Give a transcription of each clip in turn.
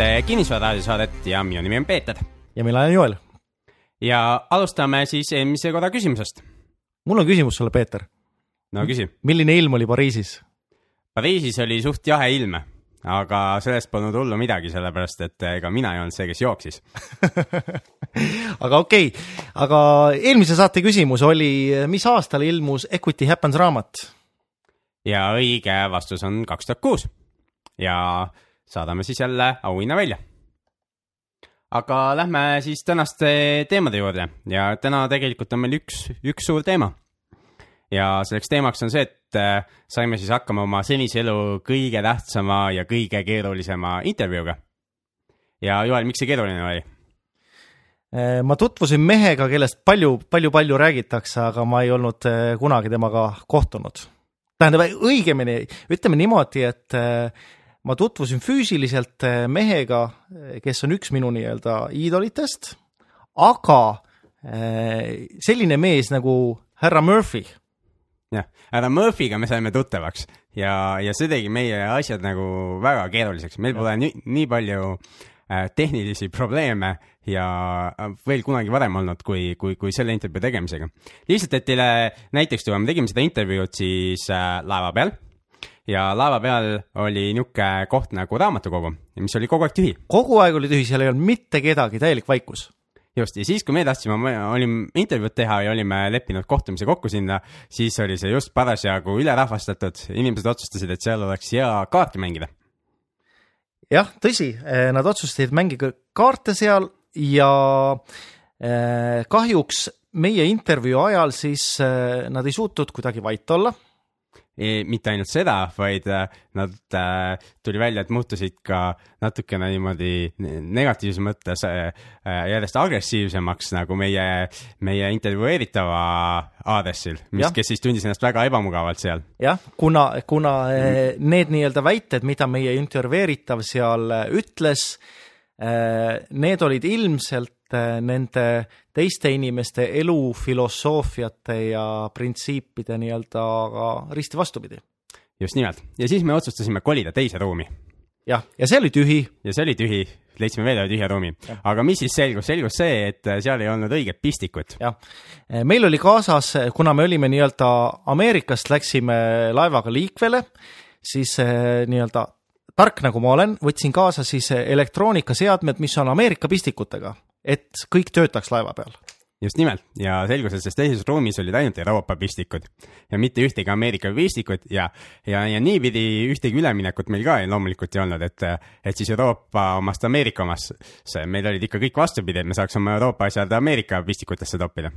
kuulate Kinnisvara raadiosaadet ja minu nimi on Peeter. ja mina olen Joel. ja alustame siis eelmise korra küsimusest. mul on küsimus sulle, Peeter. no küsi. milline ilm oli Pariisis? Pariisis oli suht jahe ilm, aga sellest polnud hullu midagi, sellepärast et ega mina ei olnud see, kes jooksis aga okei okay., aga eelmise saate küsimus oli, mis aastal ilmus Equity Happens raamat? ja õige vastus on kaks tuhat kuus ja saadame siis jälle auhinna välja. aga lähme siis tänaste teemade juurde ja täna tegelikult on meil üks, üks suur teema. ja selleks teemaks on see, et äh, saime siis hakkama oma senise elu kõige tähtsama ja kõige keerulisema intervjuuga. ja Joel, miks see keeruline oli? Äh, ma tutvusin mehega, kellest palju, palju, palju räägitakse, aga ma ei olnud äh, kunagi temaga kohtunud. tähendab, õigemini ütleme niimoodi, et ma tutvusin füüsiliselt eh, mehega, eh, kes on üks minu nii-öelda iidolitest, aga eh, selline mees nagu härra Murphy. jah, härra Murphy'ga me saime tuttavaks ja, ja see tegi meie asjad nagu väga keeruliseks, meil pole nii, nii palju tehnilisi probleeme ja veel kunagi varem olnud, kui, kui, kui selle intervjuu tegemisega. lihtsalt, et teile näiteks tuua, me tegime seda intervjuud siis laeva peal ja laeva peal oli niisugune koht nagu raamatukogu, mis oli kogu aeg tühi. kogu aeg oli tühi, seal ei olnud mitte kedagi, täielik vaikus. just, ja siis, kui me tahtsime, olime intervjuud teha ja olime leppinud kohtumise kokku sinna, siis oli see just parasjagu ülerahvastatud, inimesed otsustasid, et seal oleks hea kaarti mängida. jah, tõsi, eh, nad otsustasid mängida kaarte seal ja eh, kahjuks meie intervjuu ajal siis eh, nad ei suutnud kuidagi vait olla mitte ainult seda, vaid äh, nad äh,, tuli välja, et muutusid ka natukene niimoodi negatiivses mõttes äh, äh, järjest agressiivsemaks nagu meie, meie intervjueeritava aadressil, mis, kes siis tundis ennast väga ebamugavalt seal. jah, kuna, kuna mm. need nii-öelda väited, mida meie intervjueeritav seal ütles, need olid ilmselt nende teiste inimeste elufilosoofiate ja printsiipide nii-öelda risti vastupidi. just nimelt ja siis me otsustasime kolida teise ruumi. jah, ja see oli tühi. ja see oli tühi, leidsime veel ühe tühja ruumi, aga mis siis selgus, selgus see, et seal ei olnud õiget pistikut. jah, meil oli kaasas, kuna me olime nii-öelda Ameerikast läksime laevaga liikvele, siis nii-öelda tark nagu ma olen, võtsin kaasa siis elektroonikaseadmed, mis on Ameerika pistikutega et kõik töötaks laeva peal. Just nimelt. Ja selgus, et selles teises ruumis olid ainult Euroopa pistikud. Ja mitte ühtegi Ameerika pistikut ja, ja, ja niipidi ühtegi üleminekut meil ka loomulikult ei olnud, et, et siis Euroopa omast Ameerika omasse, meil olid ikka kõik vastupidi, et me saaks oma Euroopa asjad Ameerika pistikutesse toppida.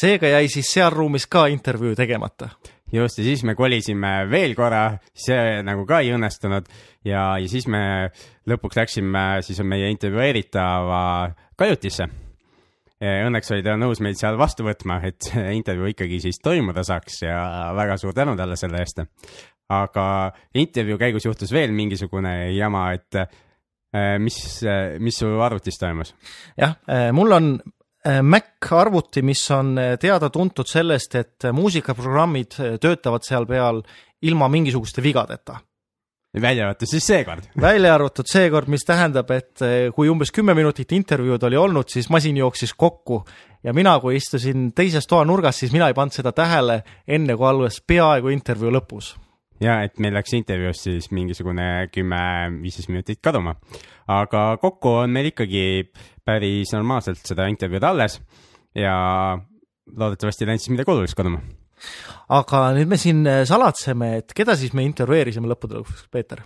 seega jäi siis seal ruumis ka intervjuu tegemata just, ja siis me kolisime veel korra, see nagu ka ei õnnestunud ja, ja siis me lõpuks läksime siis meie intervjueeritava kajutisse. Õnneks oli ta nõus meid seal vastu võtma, et intervjuu ikkagi siis toimuda saaks ja väga suur tänu talle selle eest. aga intervjuu käigus juhtus veel mingisugune jama, et eh, mis, mis su arvutis toimus? jah, eh, mul on Mac arvuti, mis on äh, teada-tuntud sellest, et äh, muusikaprogrammid töötavad seal peal ilma mingisuguste vigadeta. välja arvatud siis seekord välja arvatud seekord, mis tähendab, et kui umbes kümme minutit intervjuud oli olnud, siis masin jooksis kokku ja mina, kui istusin teises toanurgas, siis mina ei pannud seda tähele enne, kui alles peaaegu intervjuu lõpus ja et meil läks intervjuust siis mingisugune kümme, viisteist minutit kaduma. aga kokku on meil ikkagi päris normaalselt seda intervjuud alles ja loodetavasti ei läinud siis midagi olulist kaduma. aga nüüd me siin äh, salatseme, et keda siis me intervjueerisime lõppude lõpuks, Peeter?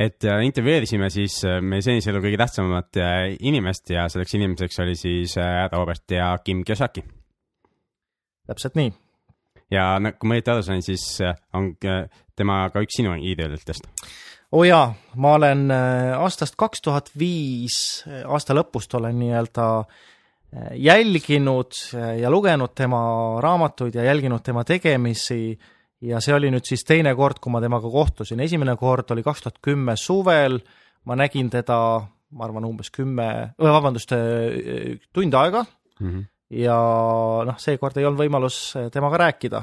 et äh, intervjueerisime siis äh, meie senise elu kõige tähtsamat inimest ja selleks inimeseks oli siis Robert ja Kim Kiyosaki. täpselt nii ja nagu ma õieti aru sain, siis on tema ka üks sinu iidolitest. oo oh jaa, ma olen äh, aastast kaks tuhat viis, aasta lõpust olen nii-öelda jälginud ja lugenud tema raamatuid ja jälginud tema tegemisi ja see oli nüüd siis teine kord, kui ma temaga kohtusin, esimene kord oli kaks tuhat kümme suvel, ma nägin teda, ma arvan, umbes kümme, vabandust, tund aega mm. -hmm ja noh, seekord ei olnud võimalus temaga rääkida.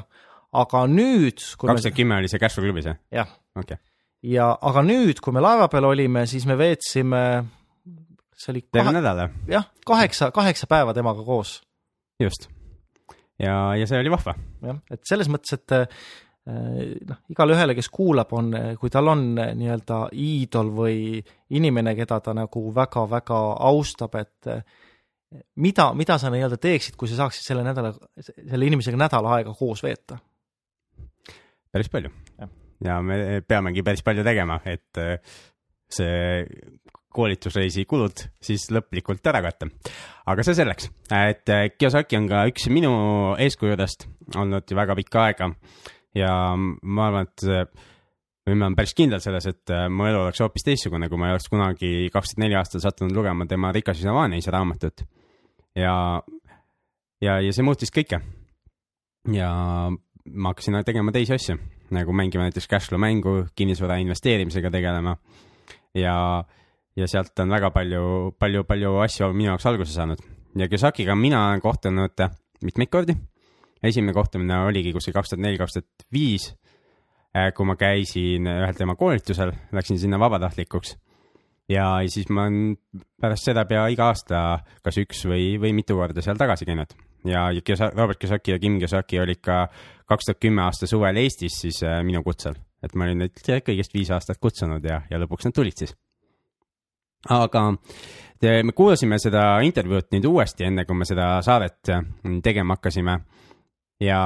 Aga nüüd kaks tuhat kümme oli see Cashflow klubis, jah? jah okay.. ja, aga nüüd, kui me laeva peal olime, siis me veetsime, see oli terve nädal. jah, kaheksa, kaheksa päeva temaga koos. just. ja, ja see oli vahva. jah, et selles mõttes, et äh, noh, igale ühele, kes kuulab, on, kui tal on äh, nii-öelda iidol või inimene, keda ta nagu väga-väga austab, et mida, mida sa nii-öelda teeksid, kui sa saaksid selle nädala, selle inimesega nädal aega koos veeta? Päris palju ja me peamegi päris palju tegema, et äh, see koolitusreisi kulud siis lõplikult ära katta. aga see selleks, et äh, Kiyosaki on ka üks minu eeskujudest olnud ju väga pikka aega ja ma arvan, et äh, või ma olen päris kindel selles, et mu elu oleks hoopis teistsugune, kui ma ei oleks kunagi kaks tuhat neli aastal sattunud lugema tema Rikas isa vaanaisa raamatut. ja, ja, ja see muutis kõike. ja ma hakkasin tegema teisi asju nagu mängima näiteks cashflow mängu, kinnisvara investeerimisega tegelema. ja, ja sealt on väga palju, palju, palju asju minu jaoks alguse saanud ja Kiyosakiga mina olen kohtunud mitmeid kordi. esimene kohtumine oligi kuskil kaks tuhat neli, kaks tuhat viis, äh, kui ma käisin ühel tema koolitusel, läksin sinna vabatahtlikuks ja siis ma olen pärast seda pea iga aasta kas üks või, või mitu korda seal tagasi käinud ja Robert Kiyosaki ja Kim Kiyosaki olid ka kaks tuhat kümme aasta suvel Eestis siis äh, minu kutsel, et ma olin neid kõigest viis aastat kutsunud ja, ja lõpuks nad tulid siis. aga te, me kuulasime seda intervjuud nüüd uuesti, enne kui me seda saadet äh, tegema hakkasime. ja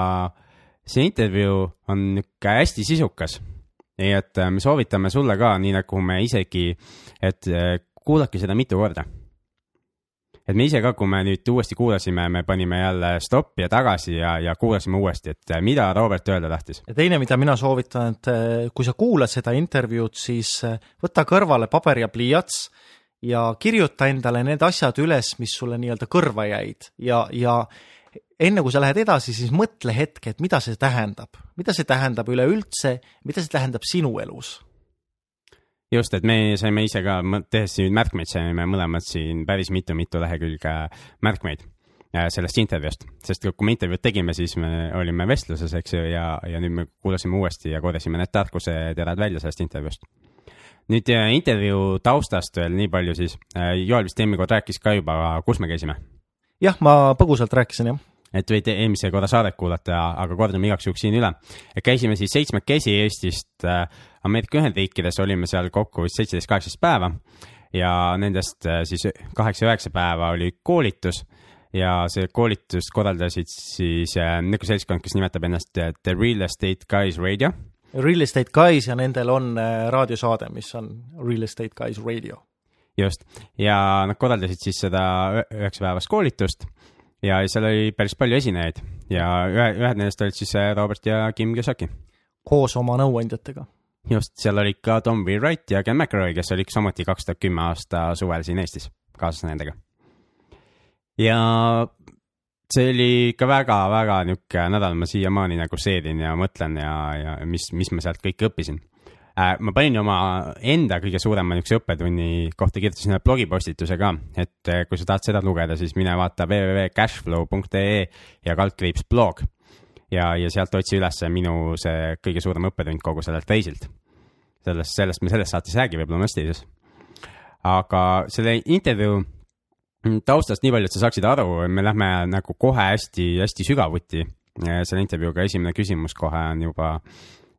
see intervjuu on niisugune hästi sisukas. nii et äh, me soovitame sulle ka, nii nagu me isegi, et kuulake seda mitu korda et me ise ka, kui me nüüd uuesti kuulasime, me panime jälle stoppi ja tagasi ja, ja kuulasime uuesti, et äh, mida Robert öelda tahtis. ja teine, mida mina soovitan, et äh, kui sa kuulad seda intervjuud, siis äh, võta kõrvale paber ja pliiats ja kirjuta endale need asjad üles, mis sulle nii-öelda kõrva jäid. Ja, ja enne kui sa lähed edasi, siis mõtle hetk, et mida see tähendab, mida see tähendab üleüldse, mida see tähendab sinu elus just, et me saime ise ka, tehes siin märkmeid, saime mõlemad siin päris mitu-mitu lehekülge märkmeid äh, sellest intervjuust, sest kui me intervjuud tegime, siis me olime vestluses, eks ju, ja, ja nüüd me kuulasime uuesti ja korjasime need tarkuseterad välja sellest intervjuust. nüüd äh, intervjuu taustast veel nii palju siis, äh, Joel vist eelmine kord rääkis ka juba, kus me käisime? jah, ma põgusalt rääkisin, jah et võite eelmise korra saadet kuulata, aga kordame igaks juhuks siin üle. käisime siis seitsmekesi Eestist äh, Ameerika Ühendriikides, olime seal kokku vist seitseteist, kaheksateist päeva ja nendest äh, siis kaheksa-üheksa päeva oli koolitus ja see koolitust korraldasid siis äh, niisugune seltskond, kes nimetab ennast The Real Estate Guys Radio. Real Estate Guys ja nendel on raadiosaade, mis on Real Estate Guys Radio. just, ja nad korraldasid siis seda üheksapäevast koolitust ja seal oli päris palju esinejaid ja ühe, ühed nendest olid siis äh, Robert ja Kim Kiyosaki. koos oma nõuandjatega. Just, seal olid ka Tom B. Wright ja Ken McElroy, kes oli samuti kaks tuhat kümme aasta suvel siin Eestis, kaasas nendega. ja see oli ikka väga-väga niisugune nädal, ma siiamaani nagu seedin ja mõtlen ja, ja mis, mis ma sealt kõike õppisin Äh, ma panin oma enda kõige suurema niisuguse õppetunni kohta, kirjutasin ühe blogipostituse ka, et äh, kui sa tahad seda lugeda, siis mine vaata www.cashflow.ee ja kaldkriips blog. ja, ja sealt otsi üles minu see kõige suurem õppetund kogu sellelt reisilt. Sellest, sellest me selles saates ei räägi võib-olla mõistlises. aga selle intervjuu taustast nii palju, et sa saaksid aru, me lähme nagu kohe hästi-hästi sügavuti selle intervjuuga, esimene küsimus kohe on juba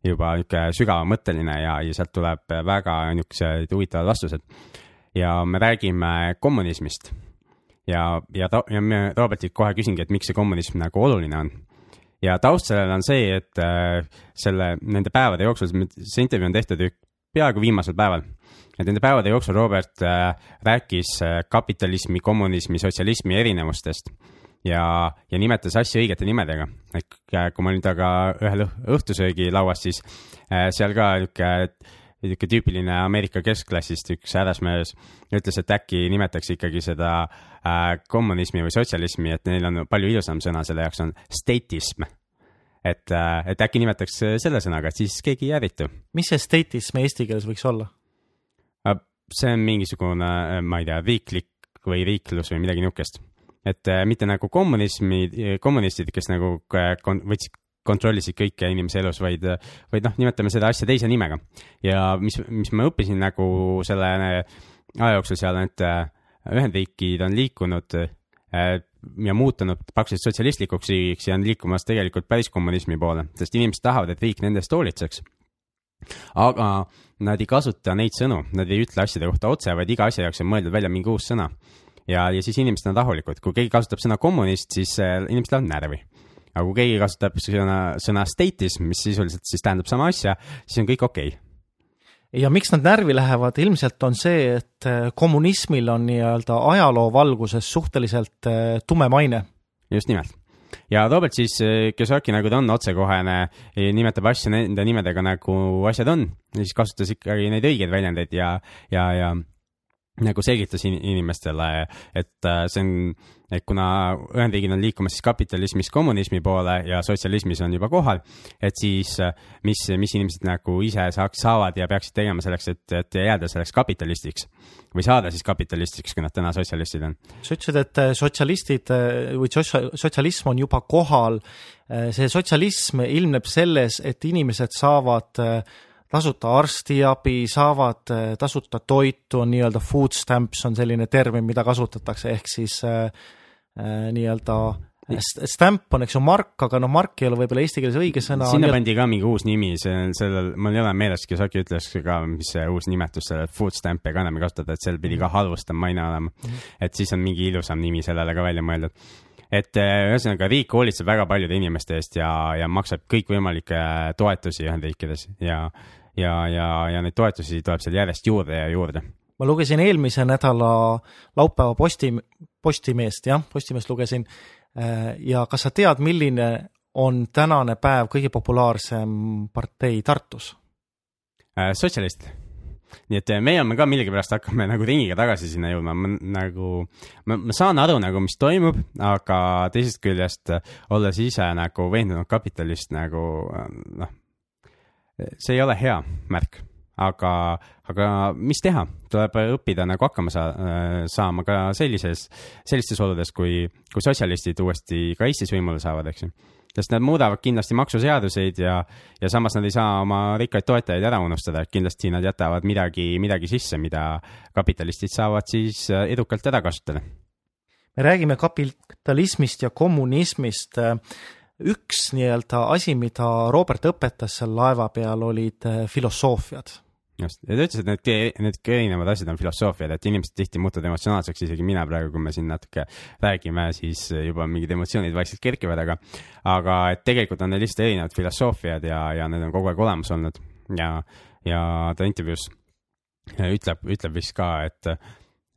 juba niisugune sügavamõtteline ja, ja sealt tuleb väga niisugused huvitavad vastused. ja me räägime kommunismist ja, ja, ja me Robertilt kohe küsingi, et miks see kommunism nagu oluline on. Ja taust sellele on see, et äh, selle, nende päevade jooksul, see intervjuu on tehtud peaaegu viimasel päeval. et nende päevade jooksul Robert äh, rääkis äh, kapitalismi, kommunismi, sotsialismi erinevustest ja, ja nimetas asju õigete nimedega. et kui ma olin temaga ühel õhtusöögilauas, siis seal ka niisugune niisugune tüüpiline Ameerika keskklassist üks härrasmees ütles, et äkki nimetaks ikkagi seda äh, kommunismi või sotsialismi, et neil on palju ilusam sõna selle jaoks on statism. et äh,, et äkki nimetaks selle sõnaga, et siis keegi ei ärritu. mis see statism eesti keeles võiks olla äh,? see on mingisugune, äh, ma ei tea, riiklik või riiklus või midagi niisugust et äh, mitte nagu kommunismi, kommunistid, kes nagu võtsid kontrollisid kõike inimese elus, vaid, vaid noh, nimetame seda asja teise nimega. ja mis, mis ma õppisin nagu selle aja jooksul seal, et Ühendriigid on liikunud ja muutunud praktiliselt sotsialistlikuks riigiks ja on liikumas tegelikult päris kommunismi poole, sest inimesed tahavad, et riik nende eest hoolitseks. aga nad ei kasuta neid sõnu, nad ei ütle asjade kohta otse, vaid iga asja jaoks on mõeldud välja mingi uus sõna. ja, ja siis inimesed on rahulikud, kui keegi kasutab sõna kommunist, siis äh, inimesed lähevad närvi. Aga kui keegi kasutab sõna, sõna state'is, mis sisuliselt siis tähendab sama asja, siis on kõik okei okay ja miks nad närvi lähevad, ilmselt on see, et äh, kommunismil on nii-öelda ajaloo valguses suhteliselt äh, tume maine. just nimelt. ja Robert siis, äh, kes rääkis, nagu ta on otsekohene, nimetab asju nende nimedega, nagu asjad on, siis kasutas ikkagi neid õigeid väljendeid ja, ja, ja nagu selgitas inimestele, et see on et kuna Ühendriigid on liikumas siis kapitalismist kommunismi poole ja sotsialismis on juba kohal, et siis mis, mis inimesed nagu ise saaks, saavad ja peaksid tegema selleks, et, et jääda selleks kapitalistiks või saada siis kapitalistiks, kui nad täna sotsialistid on. sa ütlesid, et äh, sotsialistid äh, või sotsialism on juba kohal. Äh, see sotsialism ilmneb selles, et inimesed saavad tasuta arstiabi, saavad tasuta toitu, on nii-öelda food stamps on selline termin, mida kasutatakse, ehk siis äh, nii-öelda stamp on, eks ju, mark, aga noh, mark ei ole võib-olla eesti keeles õige sõna. sinna pandi ka mingi uus nimi, see, sellel, mul ei ole meeles, äkki ütles ka, mis see uus nimetus sellele food stamp'i ka enam ei kasutata, et seal pidi ka halvustam maine olema mm. -hmm. et siis on mingi ilusam nimi sellele ka välja mõeldud. et ühesõnaga, riik hoolitseb väga paljude inimeste eest ja, ja maksab kõikvõimalikke toetusi Ühendriikides ja, ja, ja, ja neid toetusi tuleb seal järjest juurde ja juurde ma lugesin eelmise nädala laupäeva posti, Postimeest, jah, Postimeest lugesin. Äh, ja kas sa tead, milline on tänane päev kõige populaarsem partei Tartus? Äh, sotsialist. nii et äh, meie oleme ka millegipärast hakkame nagu ringiga tagasi sinna jõudma, ma nagu, ma, ma saan aru nagu, mis toimub, aga teisest küljest olles ise nagu veendunud kapitalist nagu noh, see ei ole hea märk aga, aga mis teha, tuleb õppida nagu hakkama saa-, saama ka sellises, sellistes oludes, kui, kui sotsialistid uuesti ka Eestis võimule saavad, eks ju. sest nad muudavad kindlasti maksuseaduseid ja, ja samas nad ei saa oma rikkaid toetajaid ära unustada, et kindlasti nad jätavad midagi, midagi sisse, mida kapitalistid saavad siis edukalt ära kasutada. me räägime kapitalismist ja kommunismist üks nii-öelda asi, mida Robert õpetas seal laeva peal, olid filosoofiad. Just, ja ta ütles, et need, need erinevad asjad on filosoofiad, et inimesed tihti muutuvad emotsionaalseks, isegi mina praegu, kui me siin natuke räägime, siis juba mingid emotsioonid vaikselt kerkivad, aga aga et tegelikult on neil lihtsalt erinevad filosoofiad ja, ja need on kogu aeg olemas olnud. Ja, ja ta intervjuus ütleb, ütleb vist ka, et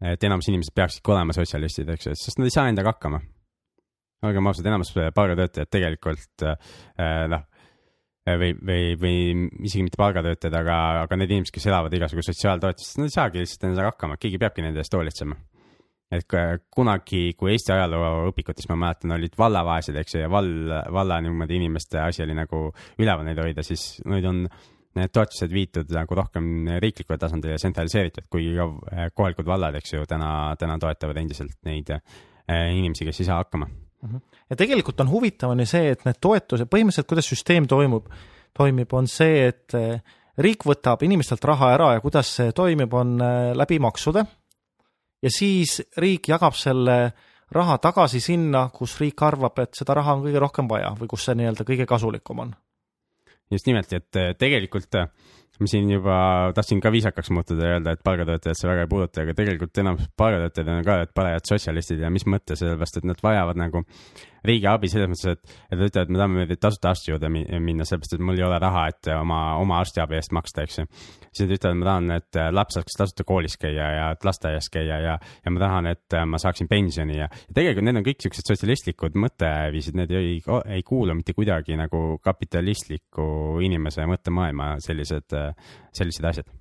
et enamus inimesed peaksidki olema sotsialistid, eks ju, sest nad ei saa endaga hakkama. Olgem ausad, enamus palgatöötajad tegelikult noh või, või, või isegi mitte palgatöötajad, aga, aga need inimesed, kes elavad igasugust sotsiaaltoetust, nad ei saagi lihtsalt endaga hakkama, keegi peabki nende eest hoolitsema. et kunagi, kui Eesti ajalooõpikutes, ma mäletan, olid vallavaesed, eks ju, ja vall, valla niimoodi inimeste asi oli nagu üleval neid hoida, siis nüüd on need toetused viitud nagu rohkem riiklikule tasandile ja tsentraliseeritud, kuigi ka eh, kohalikud vallad, eks ju, täna, täna toetavad endiselt neid eh, inimesi, kes ei saa hakkama. Ja tegelikult on huvitav on ju see, et need toetused, põhimõtteliselt kuidas süsteem toimub, toimib, on see, et eh, riik võtab inimestelt raha ära ja kuidas see toimib, on eh, läbi maksude. ja siis riik jagab selle raha tagasi sinna, kus riik arvab, et seda raha on kõige rohkem vaja või kus see nii-öelda kõige kasulikum on. just nimelt, et eh, tegelikult ma siin juba tahtsin ka viisakaks muutuda ja öelda, et palgatöötajad see väga ei puuduta, aga tegelikult enamus palgatöötajad on ka parajad sotsialistid ja mis mõttes, sellepärast et nad vajavad nagu riigi abi selles mõttes, et, et nad ütlevad, me tahame tasuta arsti juurde minna, sellepärast et mul ei ole raha, et oma, oma arstiabi eest maksta, eks ju. siis nad ütlevad, ma tahan, et laps saaks tasuta koolis käia ja lasteaias käia ja, ja ma tahan, et ma saaksin pensioni ja, ja tegelikult need on kõik siuksed sotsialistlikud mõtteviisid, need ei, ei kuulu mitte kuidagi nagu kapitalistliku inimese mõttemaailma sellised, sellised asjad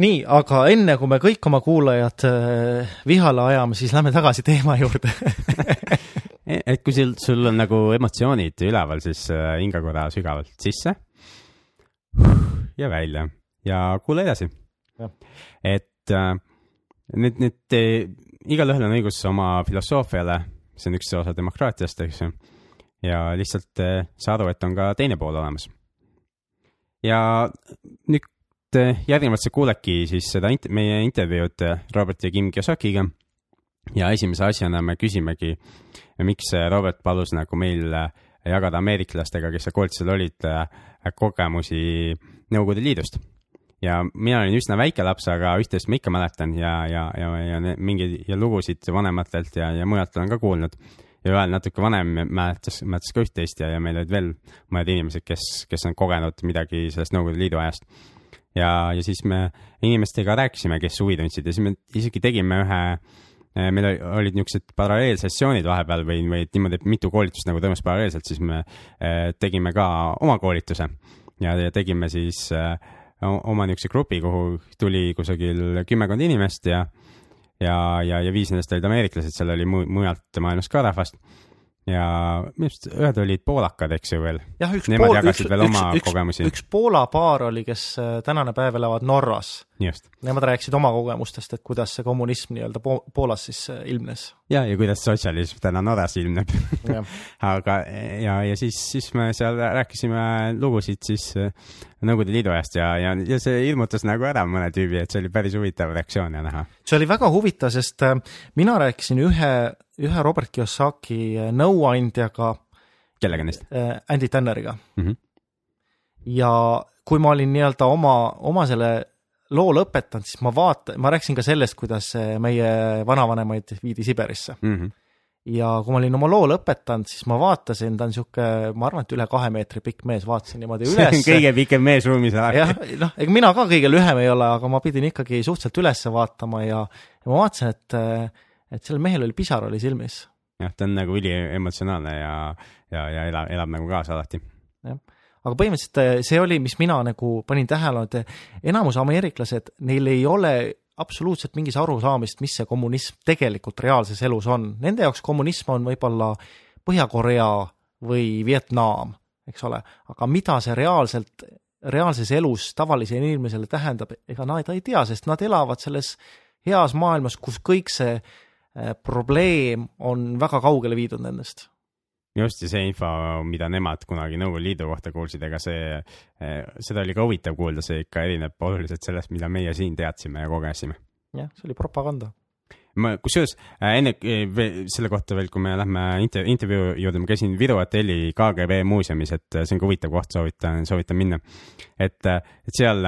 nii, aga enne kui me kõik oma kuulajad äh, vihale ajame, siis lähme tagasi teema juurde et kui sul, sul on nagu emotsioonid üleval, siis äh, hinga korra sügavalt sisse ja välja ja kuula edasi. et äh, need, need, igalühel on õigus oma filosoofiale, see on üks osa demokraatiast, eks ju. ja lihtsalt saa aru, et on ka teine pool olemas. ja nüüd äh, järgnevalt sa kuuledki siis seda int meie intervjuud äh, Robert ja Kim Kiyosakiga ja esimese asjana me küsimegi, miks Robert palus nagu meil jagada ameeriklastega, kes seal koolitusel olid, kogemusi Nõukogude Liidust ja mina olin üsna väike laps, aga üht-teist ma ikka mäletan ja, ja, ja, ja mingeid ja lugusid vanematelt ja, ja mujalt olen ka kuulnud. ja ühel natuke vanem mäletas, mäletas ka üht-teist ja, ja meil olid veel mõned inimesed, kes, kes on kogenud midagi sellest Nõukogude Liidu ajast. Ja, ja siis me inimestega rääkisime, kes huvi tundsid. Ja siis me isegi tegime ühe meil olid niisugused paralleelsessioonid vahepeal või, või niimoodi, et mitu koolitust nagu toimus paralleelselt, siis me eh, tegime ka oma koolituse. Ja, ja tegime siis äh, oma niisuguse grupi, kuhu tuli kusagil kümmekond inimest ja ja, ja, ja viis nendest olid ameeriklased, seal oli mu mujalt maailmast ka rahvast ja minu arust ühed olid poolakad, eks ju veel. Nemad pool, jagasid üks, veel oma üks, kogemusi. üks Poola paar oli, kes äh, tänane päev elavad Norras. Nemad rääkisid oma kogemustest, et kuidas see kommunism nii-öelda po Poolas siis äh, ilmnes. ja, ja kuidas sotsialism täna Norras ilmneb aga ja, ja siis, siis me seal rääkisime lugusid siis äh, Nõukogude Liidu ajast ja, ja, ja see ilmutas nagu ära mõne tüübi, et see oli päris huvitav reaktsioon ja näha. see oli väga huvitav, sest mina rääkisin ühe ühe Robert Kiyosaki äh, nõuandjaga. kellega neist? Äh, Andy Tanneriga mm. -hmm. ja kui ma olin nii-öelda oma, oma selle loo lõpetanud, siis ma vaata-, ma rääkisin ka sellest, kuidas meie vanavanemaid viidi Siberisse mm. -hmm. ja kui ma olin oma loo lõpetanud, siis ma vaatasin, ta on niisugune, ma arvan, et üle kahe meetri pikk mees, vaatasin niimoodi üles. see on kõige pikem mees ruumis alati. jah, noh, ega mina ka kõige lühem ei ole, aga ma pidin ikkagi suhteliselt üles vaatama ja, ja ma vaatasin, et et sellel mehel oli pisar oli silmis. jah, ta on nagu üliemotsionaalne ja, ja, ja elab, elab nagu kaasa alati. jah, aga põhimõtteliselt eh, see oli, mis mina nagu panin tähele, et enamus ameeriklased, neil ei ole absoluutselt mingis arusaamist, mis see kommunism tegelikult reaalses elus on. Nende jaoks kommunism on võib-olla Põhja-Korea või Vietnam, eks ole, aga mida see reaalselt, reaalses elus tavalisele inimesele tähendab, ega nad ei tea, sest nad elavad selles heas maailmas, kus kõik see Äh, probleem on väga kaugele viidud nendest. Just, ja see info, mida nemad kunagi Nõukogude Liidu kohta kuulsid, ega see, äh, seda oli ka huvitav kuulda, see ikka erineb oluliselt sellest, mida meie siin teadsime ja kogesime. jah, see oli propaganda ma, kusjuures äh, enne äh, selle kohta veel, kui me lähme inter, intervjuu juurde, ma käisin Viru hotelli KGB muuseumis, et äh, see on ka huvitav koht, soovitan, soovitan minna. et, et seal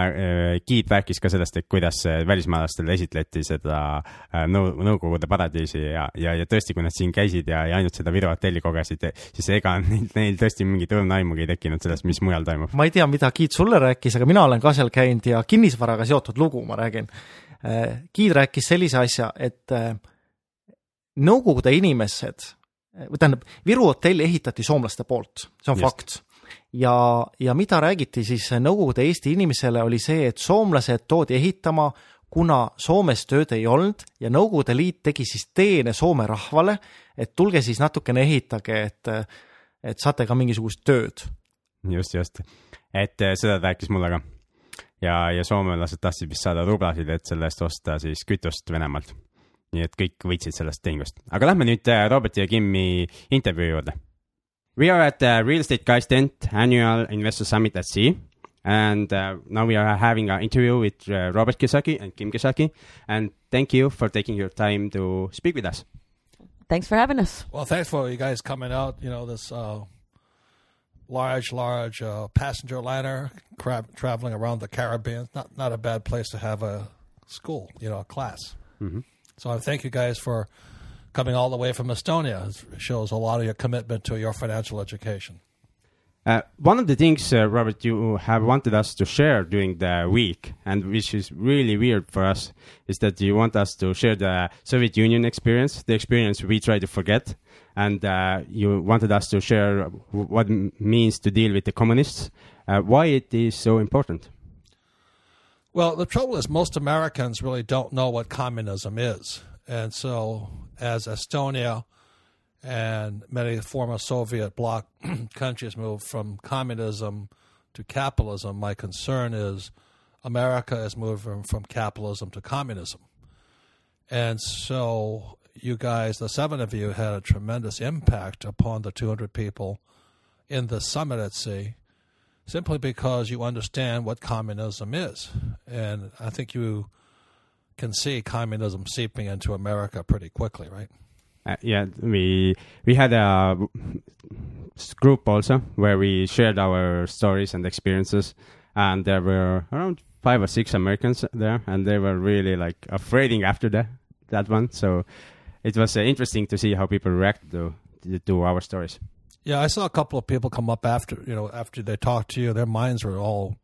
giid rääkis ka sellest, et kuidas välismaalastele esitleti seda nõu-, Nõukogude paradiisi ja, ja, ja tõesti, kui nad siin käisid ja, ja ainult seda Viru hotelli kogesid, siis ega neil, neil tõesti mingit õrna aimugi ei tekkinud sellest, mis mujal toimub. ma ei tea, mida giid sulle rääkis, aga mina olen ka seal käinud ja kinnisvaraga seotud lugu ma räägin Giid rääkis sellise asja, et äh, Nõukogude inimesed, või tähendab, Viru hotell ehitati soomlaste poolt, see on Just. fakt. ja, ja mida räägiti siis Nõukogude Eesti inimesele, oli see, et soomlased toodi ehitama, kuna Soomes tööd ei olnud ja Nõukogude Liit tegi siis teene Soome rahvale, et tulge siis natukene ehitage, et, et saate ka mingisugust tööd. just, just, et äh, seda ta rääkis mulle ka ja, ja soomlased tahtsid vist saada rublasid, et selle eest osta siis kütust Venemaalt. nii et kõik võitsid sellest tehingust. aga lähme nüüd äh, Roberti ja Kimmi intervjuu juurde. We are at the Real Estate Guys tent annual investor summit at sea. And uh, now we are having an interview with uh, Robert Kiyosaki and Kim Kiyosaki. And thank you for taking your time to speak with us. Thanks for having us. Well, thanks for you guys coming out. You know, this uh, large, large uh, passenger liner cra- traveling around the Caribbean. Not not a bad place to have a school, you know, a class. Mm-hmm. So I thank you guys for coming all the way from Estonia. It shows a lot of your commitment to your financial education. Uh, one of the things, uh, Robert, you have wanted us to share during the week, and which is really weird for us, is that you want us to share the Soviet Union experience, the experience we try to forget, and uh, you wanted us to share what it means to deal with the communists. Uh, why it is so important? Well, the trouble is most Americans really don't know what communism is, and so as Estonia and many former Soviet bloc countries moved from communism to capitalism, my concern is America is moving from capitalism to communism. And so you guys, the seven of you, had a tremendous impact upon the 200 people in the summit at sea simply because you understand what communism is. And I think you can see communism seeping into America pretty quickly, right? Uh, yeah, we we had a group also where we shared our stories and experiences, and there were around five or six Americans there, and they were really like afraiding after that that one. So it was uh, interesting to see how people react to to our stories. Yeah, I saw a couple of people come up after you know after they talked to you. Their minds were all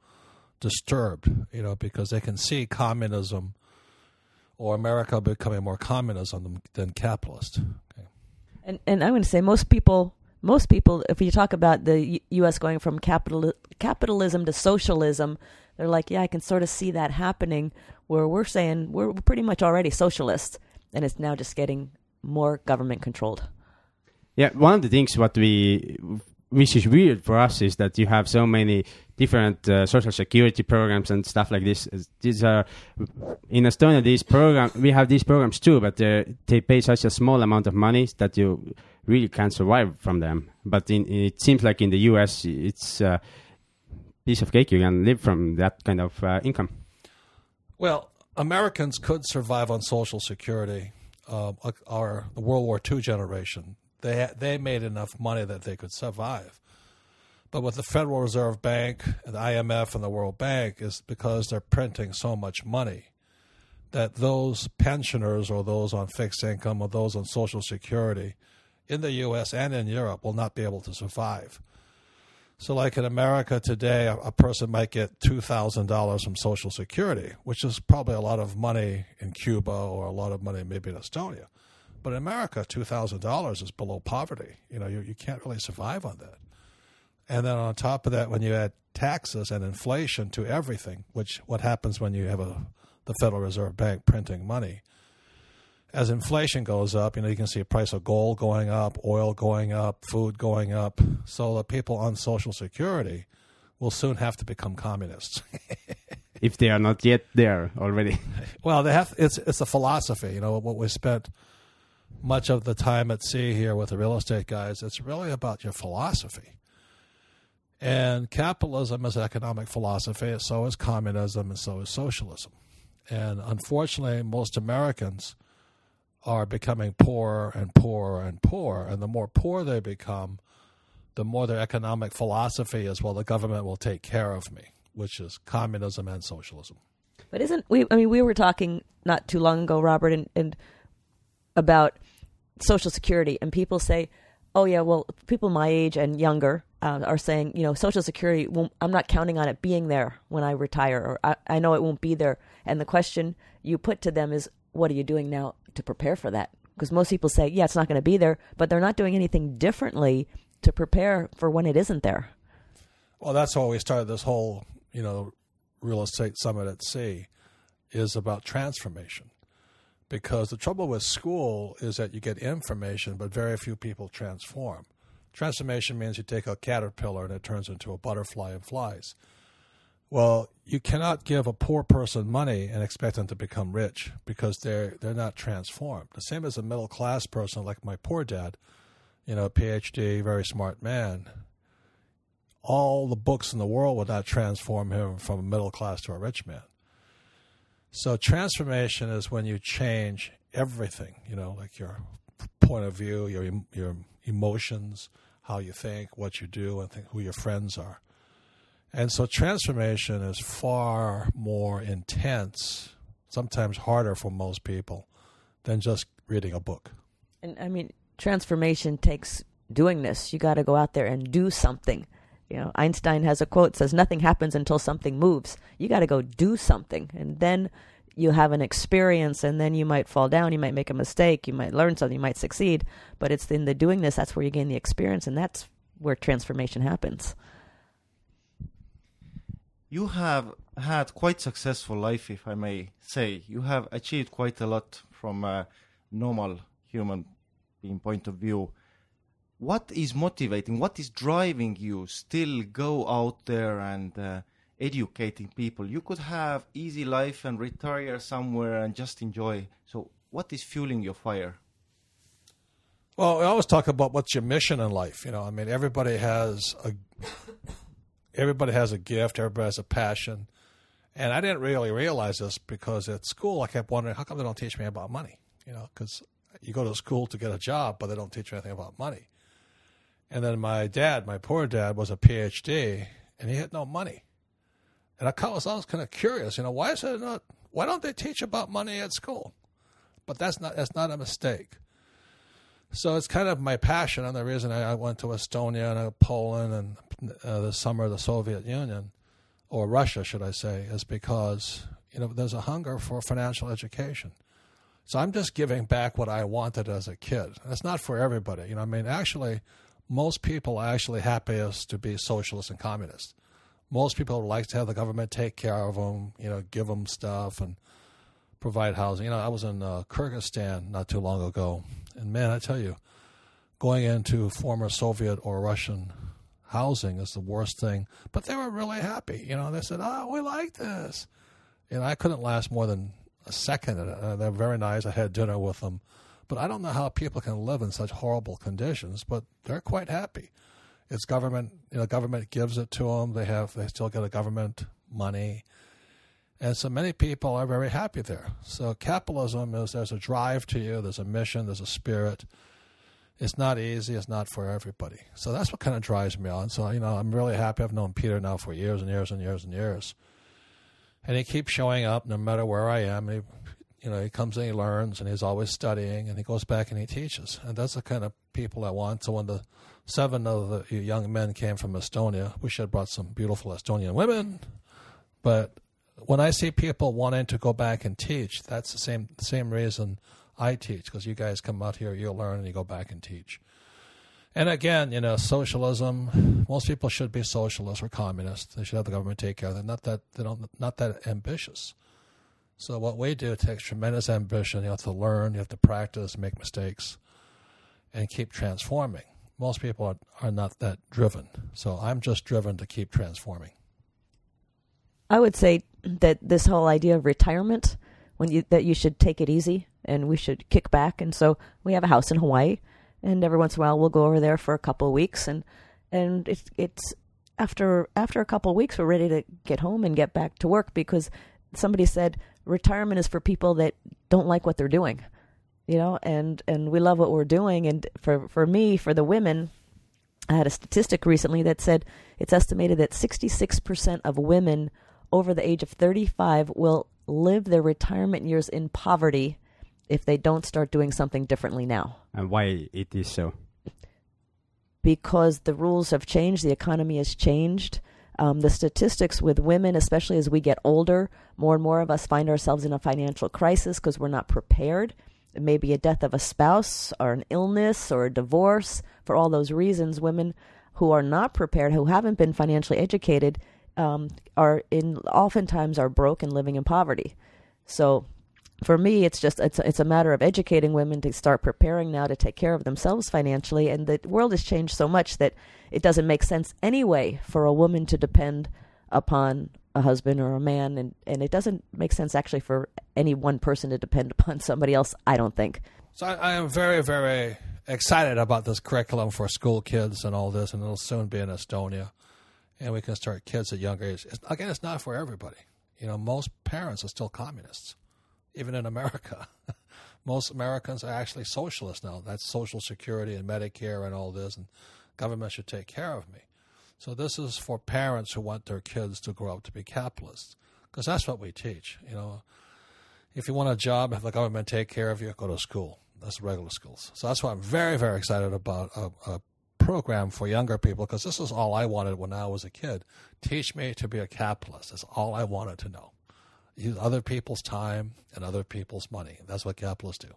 disturbed, you know, because they can see communism or America becoming more communism than, than capitalist. Okay. And and I would say most people most people if you talk about the U- US going from capital capitalism to socialism, they're like, yeah, I can sort of see that happening where we're saying we're pretty much already socialist and it's now just getting more government controlled. Yeah, one of the things what we which is weird for us is that you have so many different uh, social security programs and stuff like this. These are in Estonia. These program we have these programs too, but they pay such a small amount of money that you really can't survive from them. But in, it seems like in the U.S. it's a piece of cake. You can live from that kind of uh, income. Well, Americans could survive on Social Security. Uh, our the World War II generation they they made enough money that they could survive. But with the Federal Reserve Bank, and the IMF, and the World Bank, is because they're printing so much money that those pensioners or those on fixed income or those on Social Security in the U.S. and in Europe will not be able to survive. So, like in America today, a, person might get $2,000 from Social Security, which is probably a lot of money in Cuba or a lot of money maybe in Estonia. But in America, two thousand dollars is below poverty. You know, you you can't really survive on that. And then on top of that, when you add taxes and inflation to everything, which what happens when you have a the Federal Reserve Bank printing money, as inflation goes up, you know, you can see the price of gold going up, oil going up, food going up. So the people on Social Security will soon have to become communists. if they are not yet there already. Well, they have. It's it's a philosophy. You know what we spent much of the time at sea here with the real estate guys, it's really about your philosophy. And capitalism is economic philosophy, so is communism, and so is socialism. And unfortunately, most Americans are becoming poorer and poorer and poorer. And the more poor they become, the more their economic philosophy is well, the government will take care of me, which is communism and socialism. But isn't we? I mean, we were talking not too long ago, Robert, and, and about Social Security, and people say, "Oh yeah, well, people my age and younger uh, are saying, you know, Social Security. I'm not counting on it being there when I retire, or I, I know it won't be there." And the question you put to them is, "What are you doing now to prepare for that?" Because most people say, "Yeah, it's not going to be there," but they're not doing anything differently to prepare for when it isn't there. Well, that's why we started this whole, you know, real estate summit at sea, is about transformation because the trouble with school is that you get information, but very few people transform. Transformation means you take a caterpillar and it turns into a butterfly and flies. Well, you cannot give a poor person money and expect them to become rich because they're they're not transformed. The same as a middle class person like my poor dad, you know, PhD, very smart man. All the books in the world would not transform him from a middle class to a rich man. So transformation is when you change everything, you know, like your point of view, your your emotions, how you think, what you do, and think who your friends are. And so transformation is far more intense, sometimes harder for most people than just reading a book. And I mean, transformation takes doing this. You got to go out there and do something. You know, Einstein has a quote says nothing happens until something moves. You got to go do something and then you have an experience and then you might fall down, you might make a mistake, you might learn something, you might succeed, but it's in the doing this that's where you gain the experience and that's where transformation happens. You have had quite successful life if I may say. You have achieved quite a lot from a normal human being point of view what is motivating, what is driving you still go out there and uh, educating people? You could have easy life and retire somewhere and just enjoy. So what is fueling your fire? Well, we always talk about what's your mission in life. You know, I mean, everybody has a everybody has a gift, everybody has a passion, and I didn't really realize this because at school I kept wondering how come they don't teach me about money. You know, because you go to school to get a job, but they don't teach you anything about money. And then my dad, my poor dad, was a PhD, and he had no money. And I was, I was kind of curious, you know, why is it not? Why don't they teach about money at school? But that's not that's not a mistake. So it's kind of my passion, and the reason I, I went to Estonia and uh, Poland and uh, the summer of the Soviet Union, or Russia, should I say, is because you know there's a hunger for financial education. So I'm just giving back what I wanted as a kid. That's not for everybody, you know. I mean, actually, most people are actually happiest to be socialists and communists. Most people like to have the government take care of them, you know, give them stuff and provide housing. You know, I was in uh, Kyrgyzstan not too long ago, and man, I tell you, going into former Soviet or Russian housing is the worst thing. But they were really happy. You know, they said, "Oh, we like this." And I couldn't last more than a second. Uh, they're very nice. I had dinner with them, but I don't know how people can live in such horrible conditions. But they're quite happy. It's government. You know, government gives it to them. They have. They still get a government money. And so many people are very happy there. So capitalism is there's a drive to you, there's a mission, there's a spirit. It's not easy, it's not for everybody. So that's what kind of drives me on. So, you know, I'm really happy. I've known Peter now for years and years and years and years. And he keeps showing up no matter where I am. He, you know, he comes and he learns and he's always studying and he goes back and he teaches. And that's the kind of people I want. So when the seven of the young men came from Estonia, we should have brought some beautiful Estonian women. But when I see people wanting to go back and teach, that's the same same reason I teach because you guys come out here, you learn, and you go back and teach. And again, you know, socialism. Most people should be socialists or communists. They should have the government take care of them. Not that they don't, not that ambitious. So what we do takes tremendous ambition. You have to learn, you have to practice, make mistakes, and keep transforming. Most people are, are not that driven. So I'm just driven to keep transforming. I would say that this whole idea of retirement, when you that you should take it easy and we should kick back. And so we have a house in Hawaii, and every once in a while we'll go over there for a couple of weeks, and and it's it's after after a couple of weeks we're ready to get home and get back to work because somebody said retirement is for people that don't like what they're doing you know and and we love what we're doing and for for me for the women i had a statistic recently that said it's estimated that 66% of women over the age of 35 will live their retirement years in poverty if they don't start doing something differently now. And why it is so? Because the rules have changed, the economy has changed. Um, the statistics with women, especially as we get older, more and more of us find ourselves in a financial crisis because we're not prepared. It may be a death of a spouse or an illness or a divorce. For all those reasons, women who are not prepared, who haven't been financially educated, um, are in oftentimes are broke and living in poverty. So for me, it's just it's it's a matter of educating women to start preparing now to take care of themselves financially. And the world has changed so much that it doesn't make sense anyway for a woman to depend upon a husband or a man, and and it doesn't make sense actually for any one person to depend upon somebody else. I don't think. So I, I am very very excited about this curriculum for school kids and all this, and it'll soon be in Estonia and we can start kids at younger age. It's, again, it's not for everybody. You know, most parents are still communists, even in America. most Americans are actually socialists now. That's Social Security and Medicare and all this, and government should take care of me. So this is for parents who want their kids to grow up to be capitalists, because that's what we teach. You know, if you want a job, have the government take care of you, go to school. That's regular schools. So that's why I'm very, very excited about a, a program for younger people because this is all I wanted when I was a kid. Teach me to be a capitalist. That's all I wanted to know. Use other people's time and other people's money. That's what capitalists do.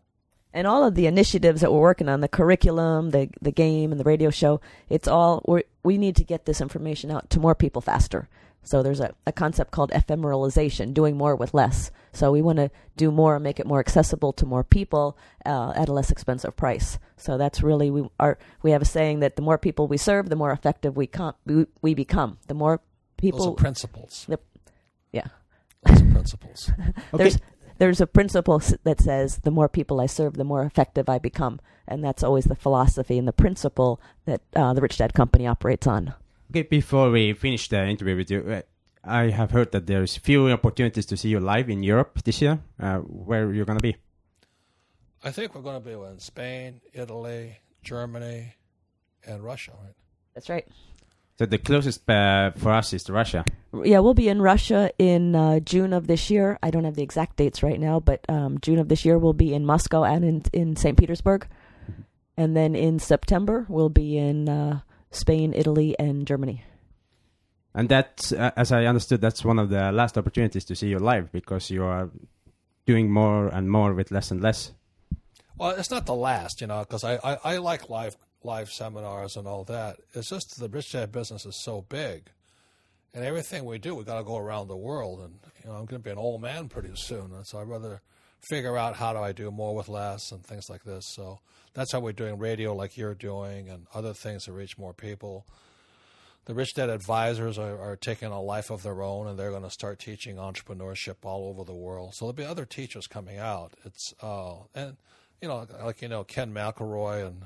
And all of the initiatives that we're working on, the curriculum, the the game, and the radio show, it's all we we need to get this information out to more people faster. So there's a, a concept called ephemeralization, doing more with less. So we want to do more and make it more accessible to more people uh, at a less expensive price. So that's really we are we have a saying that the more people we serve, the more effective we com- we, we become. The more people Those principles. The, yeah. Those principles. there's there's a principle that says the more people I serve, the more effective I become, and that's always the philosophy and the principle that uh, the Rich Dad Company operates on. Okay, before we finish the interview with you, uh, I have heard that there's few opportunities to see you live in Europe this year. Uh, where you're gonna be? I think we're going to be in Spain, Italy, Germany, and Russia, right? That's right. So the closest uh, for us is to Russia. Yeah, we'll be in Russia in uh, June of this year. I don't have the exact dates right now, but um, June of this year we'll be in Moscow and in, in St. Petersburg. And then in September we'll be in uh, Spain, Italy, and Germany. And that's, uh, as I understood, that's one of the last opportunities to see you live because you are doing more and more with less and less. Well, it's not the last, you know, because I, I, I like live live seminars and all that. It's just the rich dad business is so big, and everything we do, we got to go around the world. And you know, I'm going to be an old man pretty soon, and so I'd rather figure out how do I do more with less and things like this. So that's how we're doing radio, like you're doing, and other things to reach more people. The Rich Dad Advisors are, are taking a life of their own, and they're going to start teaching entrepreneurship all over the world. So there'll be other teachers coming out. It's uh, and you know, like you know, Ken McElroy and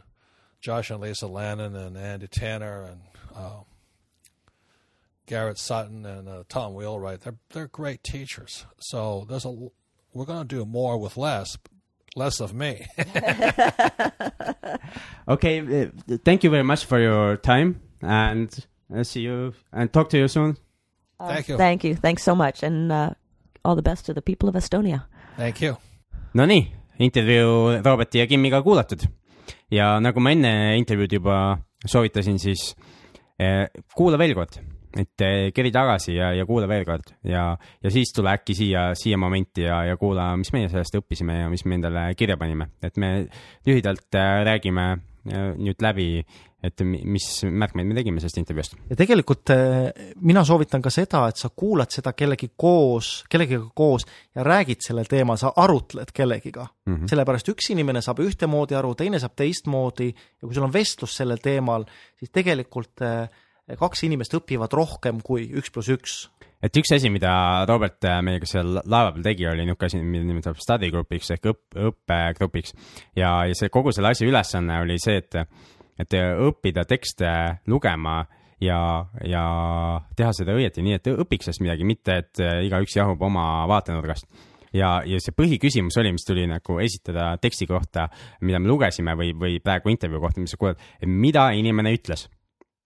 Josh and Lisa Lannon and Andy Tanner and uh, Garrett Sutton and uh, Tom Wheelwright. They're they're great teachers. So there's a we're going to do more with less, less of me. Okay, uh, thank you very much for your time, and uh, see you and talk to you soon. Uh, Thank you. Thank you. Thanks so much. And uh, all the best to the people of Estonia. Thank you. Nonii, intervjuu Roberti ja Kimmiga kuulatud ja nagu ma enne intervjuud juba soovitasin, siis eh, kuula veel kord, et eh, keri tagasi ja, ja kuula veel kord ja, ja siis tule äkki siia, siia momenti ja, ja kuula, mis meie sellest õppisime ja mis me endale kirja panime, et me lühidalt eh, räägime eh, nüüd läbi, et mi- mis märkmeid me tegime sellest intervjuust. ja tegelikult mina soovitan ka seda, et sa kuulad seda kellegi koos, kellegiga koos ja räägid sellel teemal, sa arutled kellegiga mm. -hmm. sellepärast üks inimene saab ühtemoodi aru, teine saab teistmoodi ja kui sul on vestlus sellel teemal, siis tegelikult eh, kaks inimest õpivad rohkem kui üks pluss üks. et üks asi, mida Robert äh, meiega seal laeva peal tegi, oli niisugune asi, mida nimetab study group'iks ehk õpp, õppegrupiks. ja, ja see kogu selle asja ülesanne oli see, et, et õppida tekste lugema ja, ja teha seda õieti, nii et õpiks sellest midagi, mitte et äh, igaüks jahub oma vaatenurgast ja, ja see põhiküsimus oli, mis tuli nagu esitada teksti kohta, mida me lugesime või, või praegu intervjuu kohta, mis sa kuulad, mida inimene ütles.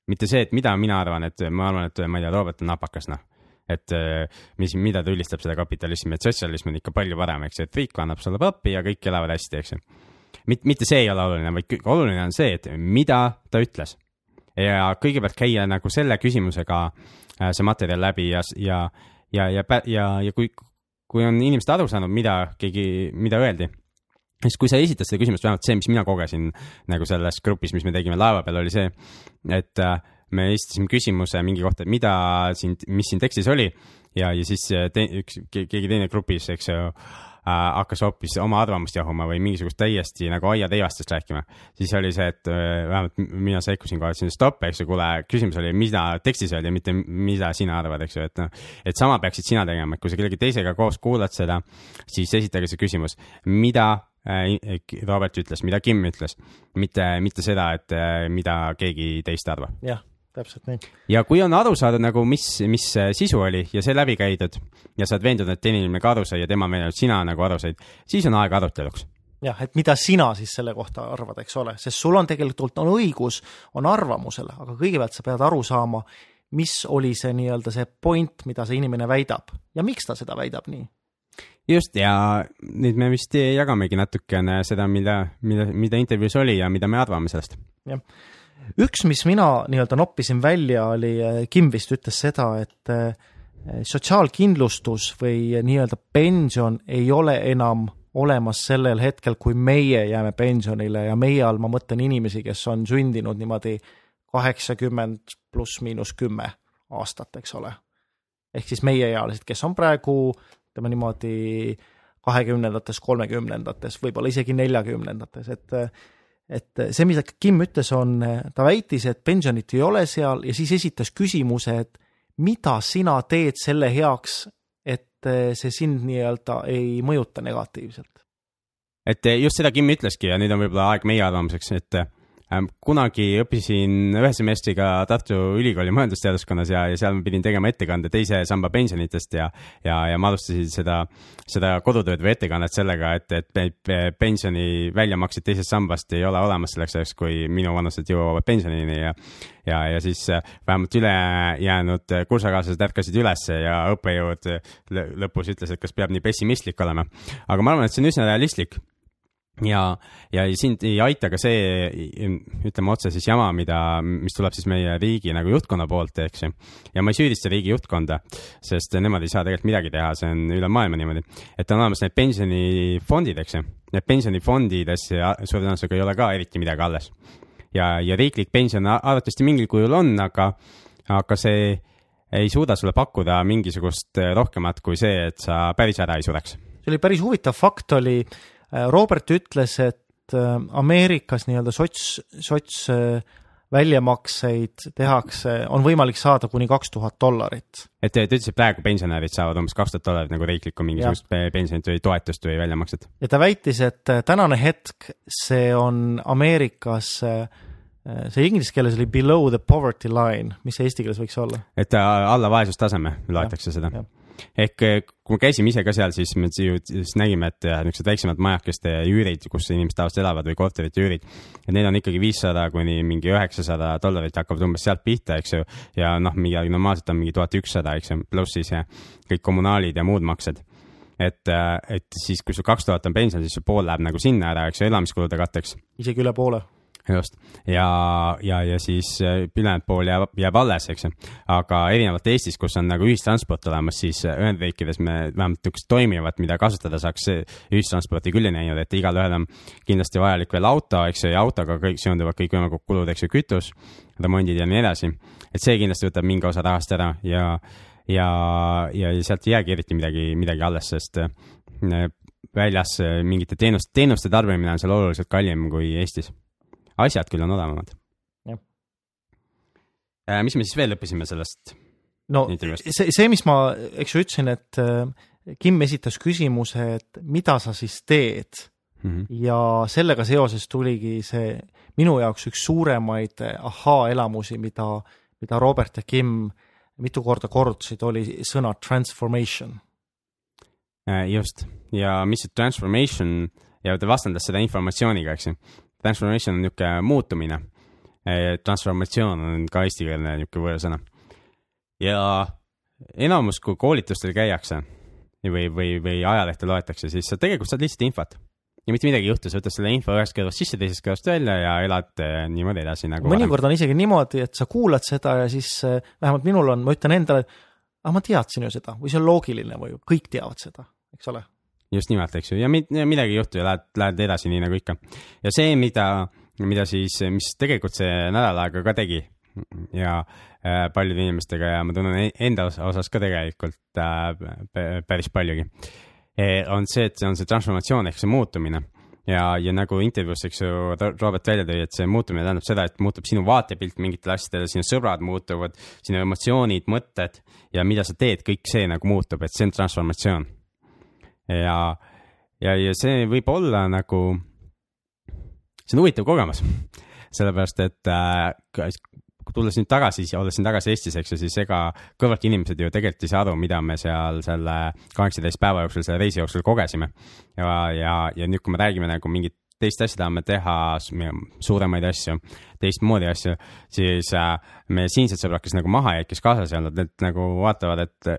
Mitte see, et mida mina arvan, et ma arvan, et ma ei tea, Robert on napakas, noh et äh, mis, mida ta ülistab seda kapitalismi, et sotsialism on ikka palju parem, eks ju, et riik annab sulle pappi ja kõik elavad hästi, eks ju. mitte, mitte see ei ole oluline, vaid oluline on see, et mida ta ütles. ja kõigepealt käia nagu selle küsimusega äh, see materjal läbi ja, ja, ja, ja, ja, ja kui, kui on inimesed aru saanud, mida keegi, mida öeldi, siis kui sa esitad seda küsimust, vähemalt see, mis mina kogesin nagu selles grupis, mis me tegime laeva peal, oli see, et äh, me esitasime küsimuse mingi kohta, et mida siin, mis siin tekstis oli ja, ja siis äh, te, üks, keegi teine grupis, eks ju äh, hakkas hoopis oma arvamust jahuma või mingisugust täiesti nagu aiateivastest rääkima, siis oli see, et äh, vähemalt mina sekkusin kohe, ütlesin stopp, eks ju, kuule, küsimus oli, mida tekstis öeldi, mitte mida sina arvad, eks ju, et noh, et sama peaksid sina tegema, et kui sa kellegi teisega koos kuulad seda, siis esitage see küsimus, mida Robert ütles, mida Kim ütles, mitte, mitte seda, et äh, mida keegi teist arvab. jah, täpselt nii. ja kui on aru saadud nagu, mis, mis sisu oli ja see läbi käidud ja sa oled veendunud, et teine inimene ka aru sai ja tema meelel sina nagu aru said, siis on aeg aruteluks. jah, et mida sina siis selle kohta arvad, eks ole, sest sul on tegelikult on õigus, on arvamusele, aga kõigepealt sa pead aru saama, mis oli see nii-öelda see point, mida see inimene väidab ja miks ta seda väidab nii. Just ja nüüd me vist jagamegi natukene seda, mida, mida, mida intervjuus oli ja mida me arvame sellest. jah, üks, mis mina nii-öelda noppisin välja, oli, Kim vist ütles seda, et eh, sotsiaalkindlustus või nii-öelda pension ei ole enam olemas sellel hetkel, kui meie jääme pensionile ja meie all ma mõtlen inimesi, kes on sündinud niimoodi kaheksakümmend pluss miinus kümme aastat, eks ole. ehk siis meieealised, kes on praegu ütleme niimoodi kahekümnendates, kolmekümnendates, võib-olla isegi neljakümnendates, et et see, mida Kim ütles, on, ta väitis, et pensionit ei ole seal ja siis esitas küsimuse, et mida sina teed selle heaks, et see sind nii-öelda ei mõjuta negatiivselt. et just seda Kim ütleski ja nüüd on võib-olla aeg meie arvamuseks, et kunagi õppisin ühe semestriga Tartu Ülikooli majandusteaduskonnas ja, ja seal ma pidin tegema ettekande teise samba pensionitest ja, ja, ja ma alustasin seda, seda kodutööd või ettekannet sellega, et, et pensioni väljamakseid teisest sambast ei ole olemas selleks ajaks, kui minu vanused jõuavad pensionini ja ja, ja siis äh, vähemalt ülejäänud kursakaaslased ärkasid üles ja õppejõud lõpus ütles, et kas peab nii pessimistlik olema. aga ma arvan, et see on üsna realistlik ja, ja sind ei aita ka see, ütleme otse siis jama, mida, mis tuleb siis meie riigi nagu juhtkonna poolt, eks ju. ja ma ei süüdista riigi juhtkonda, sest nemad ei saa tegelikult midagi teha, see on üle maailma niimoodi. et on olemas need pensionifondid, eks ju. Need pensionifondides suure tõenäosusega ei ole ka eriti midagi alles. ja, ja riiklik pension arvatavasti mingil kujul on, aga, aga see ei suuda sulle pakkuda mingisugust rohkemat kui see, et sa päris ära ei sureks. see oli päris huvitav fakt oli Robert ütles, et äh, Ameerikas nii-öelda sots, sots äh, väljamakseid tehakse, on võimalik saada kuni kaks tuhat dollarit. et ta ütles, et praegu pensionärid saavad umbes kaks tuhat dollarit nagu riiklikku mingisugust pensionit või toetust või väljamakset. ja ta väitis, et tänane hetk, see on Ameerikas see inglise keeles oli below the poverty line, mis see eesti keeles võiks olla? et alla vaesustaseme loetakse seda ehk eh, kui me käisime ise ka seal, siis me siis nägime, et niisugused väiksemad majakeste üürid, kus inimesed tavaliselt elavad või korterite üürid, et need on ikkagi viissada kuni mingi üheksasada dollarit hakkavad umbes sealt pihta, eks ju. ja noh, midagi normaalselt on mingi tuhat ükssada, eks ju, pluss siis kõik kommunaalid ja muud maksed et, eh, et siis, kui sul kaks tuhat on pension, siis su pool läheb nagu sinna ära, eks ju, elamiskulude katteks. isegi üle poole just ja, ja, ja siis äh, ülejäänud pool jääb, jääb alles, eks ju. aga erinevalt Eestist, kus on nagu ühistransport olemas, siis äh, Ühendriikides me vähemalt niisugust toimivat, mida kasutada saaks, ühistransporti küll ei näinud, et igalühel on kindlasti vajalik veel auto, eks ju, ja autoga kõik seonduvad kõikvõimalikud kulud, eks ju, kütus, remondid ja nii edasi. et see kindlasti võtab mingi osa rahast ära ja, ja, ja sealt ei jäägi eriti midagi, midagi alles, sest äh, väljas mingite teenuste, teenuste tarbimine on seal oluliselt kallim kui Eestis asjad küll on odavamad. Äh, mis me siis veel õppisime sellest? no see, see, mis ma, eks ju, ütlesin, et äh, Kim esitas küsimuse, et mida sa siis teed mm. -hmm. ja sellega seoses tuligi see minu jaoks üks suuremaid äh, ahhaa-elamusi, mida, mida Robert ja Kim mitu korda kordasid, oli sõna transformation. just, ja mis see transformation ja ta vastandas seda informatsiooniga, eks ju transformation on niisugune muutumine. transformatsioon on ka eestikeelne niisugune võõrsõna. ja enamus, kui koolitustel käiakse või, või, või ajalehte loetakse, siis sa tegelikult saad lihtsalt infot ja mitte midagi ei juhtu, sa võtad selle info ühest kõrvast sisse, teisest kõrvast välja ja elad eh, niimoodi edasi nagu. mõnikord on isegi niimoodi, et sa kuulad seda ja siis eh, vähemalt minul on, ma ütlen endale, aga ma teadsin ju seda või see on loogiline või kõik teavad seda, eks ole just nimelt, eks ju, ja midagi ei juhtu ja lähed, lähed edasi, nii nagu ikka. ja see, mida, mida siis, mis tegelikult see nädal aega ka tegi ja äh, paljude inimestega ja ma tunnen e-, enda osas ka tegelikult äh, päris paljugi e,, on see, et see on see transformatsioon ehk see muutumine. Ja, ja nagu intervjuus, eks ju, Robert välja tõi, et see muutumine tähendab seda, et muutub sinu vaatepilt mingitele asjadele, sinu sõbrad muutuvad, sinu emotsioonid, mõtted ja mida sa teed, kõik see nagu muutub, et see on transformatsioon ja, ja, ja see võib olla nagu, see on huvitav kogemus, sellepärast et äh, tulles nüüd tagasi, olles siin tagasi Eestis, eks ju, siis ega kõrvalt inimesed ju tegelikult ei saa aru, mida me seal selle kaheksateist päeva jooksul, selle reisi jooksul kogesime. ja, ja, ja nüüd, kui me räägime nagu mingit teist asja tahame teha, suuremaid asju, teistmoodi asju, siis äh, meie siinsed sõbrad, kes nagu maha jäid, kes kaasas ei olnud, need nagu vaatavad, et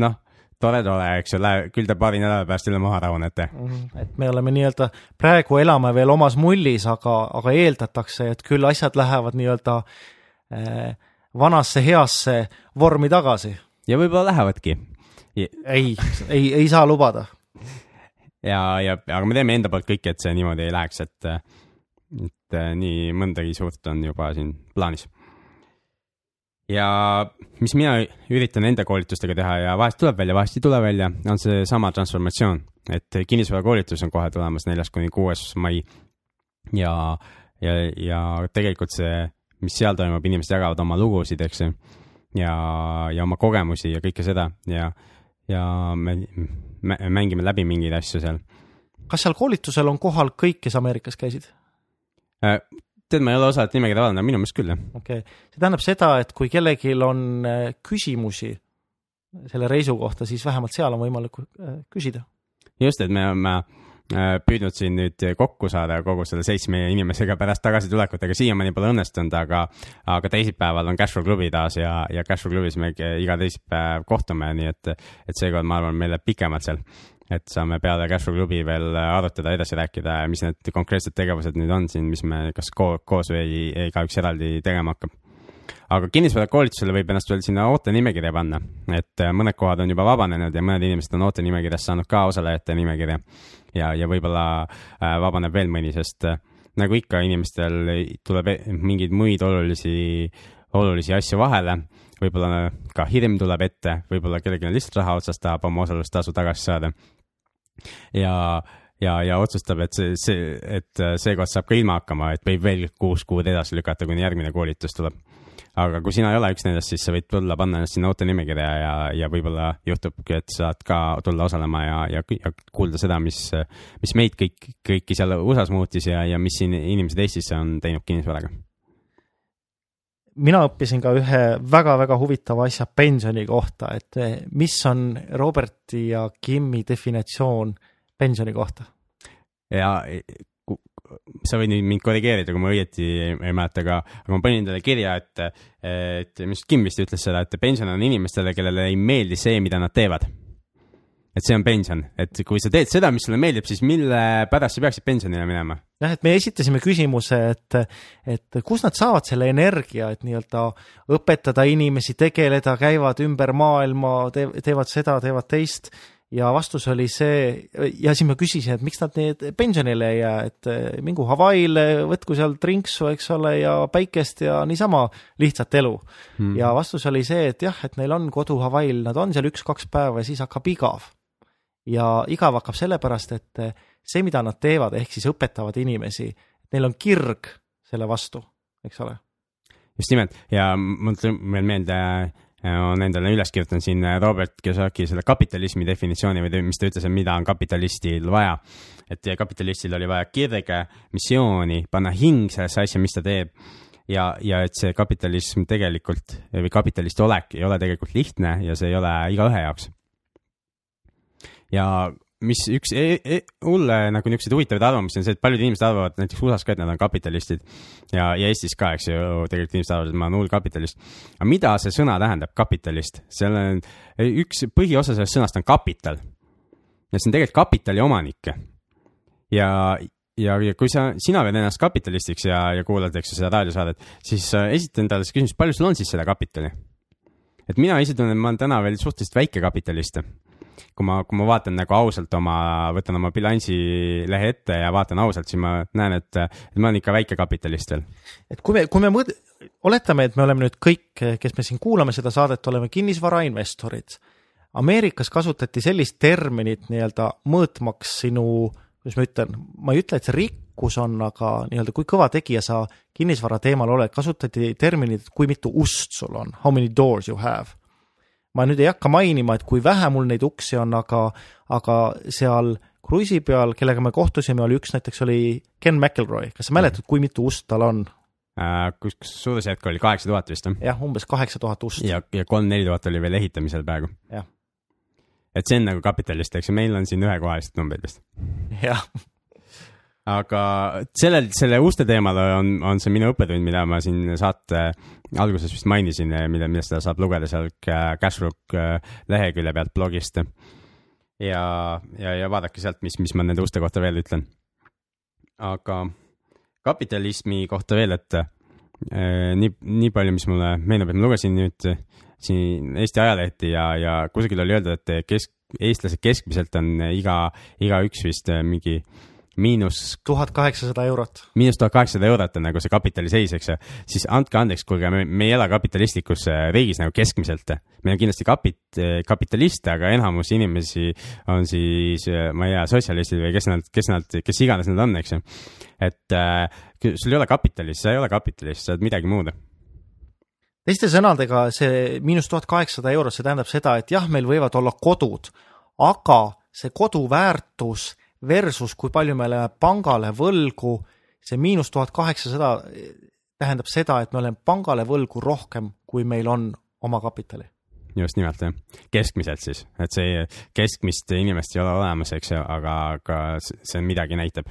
noh, tore, tore, eks ju, küll te paari nädala pärast jälle maha rahunete. -hmm. et me oleme nii-öelda, praegu elame veel omas mullis, aga, aga eeldatakse, et küll asjad lähevad nii-öelda eh, vanasse heasse vormi tagasi. ja võib-olla lähevadki. ei, ei, ei saa lubada. ja, ja, aga me teeme enda poolt kõik, et see niimoodi ei läheks, et, et nii mõndagi suurt on juba siin plaanis ja mis mina üritan enda koolitustega teha ja vahest tuleb välja, vahest ei tule välja, on seesama transformatsioon. et kinnisvarakoolitus on kohe tulemas neljas kuni kuues mai. ja, ja, ja tegelikult see, mis seal toimub, inimesed jagavad oma lugusid, eks ju. ja, ja oma kogemusi ja kõike seda ja, ja me, me mängime läbi mingeid asju seal kas seal koolitusel on kohal kõik, kes Ameerikas käisid? Äh, tead, ma ei ole osalt nimekirja vaadanud, minu meelest küll, jah. okei okay., see tähendab seda, et kui kellelgi on äh, küsimusi selle reisu kohta, siis vähemalt seal on võimalik äh, küsida. just, et me oleme püüdnud siin nüüd kokku saada kogu selle seitsme inimesega pärast tagasitulekut, aga siiamaani pole õnnestunud, aga, aga teisipäeval on Cashflow klubi taas ja, ja Cashflow klubis me iga teisipäev kohtume, nii et, et seekord ma arvan, meil läheb pikemalt seal et saame peale Cashflow klubi veel arutada, edasi rääkida, mis need konkreetsed tegevused nüüd on siin, mis me kas ko koos või igaüks eraldi tegema hakkab. aga kinnisvarakoolitusele võib ennast veel sinna ootenimekirja panna, et äh, mõned kohad on juba vabanenud ja mõned inimesed on ootenimekirjas saanud ka osalejate nimekirja. ja, ja võib-olla äh, vabaneb veel mõni, sest äh, nagu ikka, inimestel tuleb mingeid muid olulisi, olulisi asju vahele võib-olla ka hirm tuleb ette, võib-olla kellelgi on lihtsalt raha otsas, tahab oma osalustasu tagasi saada ja, ja, ja otsustab, et see, see, et seekord saab ka ilma hakkama, et võib veel kuus kuud edasi lükata, kuni järgmine koolitus tuleb. aga kui sina ei ole üks nendest, siis sa võid tulla, panna ennast sinna ootenimekirja ja, ja võib-olla juhtubki, et saad ka tulla osalema ja, ja, ja kuulda seda, mis, mis meid kõik, kõiki seal USA-s muutis ja, ja mis siin inimesed Eestis on teinud kinnisvaraga mina õppisin ka ühe väga-väga huvitava asja pensioni kohta, et eh, mis on Roberti ja Kimi definitsioon pensioni kohta? ja sa võid mind korrigeerida, kui ma õieti ei, ei mäleta, aga, aga ma panin talle kirja, et, et mis Kim vist ütles seda, et pension on inimestele, kellele ei meeldi see, mida nad teevad et see on pension, et kui sa teed seda, mis sulle meeldib, siis mille pärast sa peaksid pensionile minema? Jah, et me esitasime küsimuse, et, et kust nad saavad selle energia, et nii-öelda õpetada inimesi, tegeleda, käivad ümber maailma te, teevad seda, teevad teist. Ja vastus oli see, ja siis ma küsisin, et miks nad need pensionile ei jää, et mingu Hawaii'le, võtku seal trinksu, eks ole, ja päikest ja niisama lihtsat elu. Hmm.. ja vastus oli see, et jah, et neil on kodu Hawaii'l, nad on seal üks-kaks päeva ja siis hakkab igav. Ja igav hakkab sellepärast, et eh, see, mida nad teevad, ehk siis õpetavad inimesi, neil on kirg selle vastu, eks ole. just nimelt ja mul tuli veel meelde, eh, on endale üles kirjutanud siin eh, Robert Kiyosaki selle kapitalismi definitsiooni või mis ta ütles, et mida on kapitalistil vaja. et kapitalistil oli vaja kirge, missiooni, panna hing sellesse asja, mis ta teeb ja, ja et see kapitalism tegelikult või kapitalist olek ei ole tegelikult lihtne ja see ei ole igaühe jaoks ja mis üks e e hulle nagu niisuguseid huvitavaid arvamusi on see, et paljud inimesed arvavad näiteks USA-s ka, et nad on kapitalistid ja, ja Eestis ka, eks ju, tegelikult inimesed arvavad, et ma olen hull kapitalist. aga mida see sõna tähendab, kapitalist? seal on üks põhiosa sellest sõnast on kapital ja see on tegelikult kapitali omanik. ja, ja, ja kui sa, sina pead ennast kapitalistiks ja, ja kuulad, eks ju, seda raadiosaadet, siis äh, esita endale see küsimus, palju sul on siis seda kapitali? et mina ise tunnen, et ma olen täna veel suhteliselt väike kapitalist kui ma, kui ma vaatan nagu ausalt oma, võtan oma bilansilehe ette ja vaatan ausalt, siis ma näen, et, et ma olen ikka väikekapitalist veel. et kui me, kui me mõõd-, oletame, et me oleme nüüd kõik, kes me siin kuulame seda saadet, oleme kinnisvarainvestorid. Ameerikas kasutati sellist terminit nii-öelda mõõtmaks sinu, kuidas ma ütlen, ma ei ütle, et see rikkus on, aga nii-öelda kui kõva tegija sa kinnisvara teemal oled, kasutati terminit, kui mitu ust sul on, how many doors you have ma nüüd ei hakka mainima, et kui vähe mul neid uksi on, aga, aga seal kruiisi peal, kellega me kohtusime, oli üks näiteks oli Ken McElroy, kas sa mäletad, kui mitu ust tal on? Äh, kus, kus suurusjärk oli kaheksa tuhat vist või? jah, umbes kaheksa tuhat ust. ja, ja kolm-neli tuhat oli veel ehitamisel praegu. et see on nagu kapitalist, eks ju, meil on siin ühekohalised numbrid vist. jah aga sellel, selle uste teemal on, on see minu õppetund, mida ma siin saate alguses vist mainisin, mida, millest seda saab lugeda seal Cashrook äh, lehekülje pealt blogist. ja, ja, ja vaadake sealt, mis, mis ma nende uste kohta veel ütlen. aga kapitalismi kohta veel, et äh, nii, nii palju, mis mulle meenub, et ma lugesin nüüd siin Eesti ajalehti ja, ja kusagil oli öeldud, et kesk, eestlased keskmiselt on iga, igaüks vist mingi äh, miinus. tuhat kaheksasada eurot. miinus tuhat kaheksasada eurot on nagu see kapitali seis, eks ju. siis andke andeks, kuulge, me, ei ela kapitalistlikus äh, riigis nagu keskmiselt. meil on kindlasti kapit-, kapitaliste, aga enamus inimesi on siis, äh, ma ei tea, sotsialistid või kes nad, kes nad, kes iganes nad on, eks ju. et äh, sul ei ole kapitali, siis sa ei ole kapitalist, sa oled midagi muud teiste sõnadega see miinus tuhat kaheksasada eurot, see tähendab seda, et jah, meil võivad olla kodud, aga see kodu väärtus versus kui palju me oleme pangale võlgu, see miinus tuhat kaheksasada tähendab seda, et me oleme pangale võlgu rohkem, kui meil on omakapitali just nimelt jah, keskmiselt siis, et see keskmist inimest ei ole olemas, eks ju, aga, aga see midagi näitab.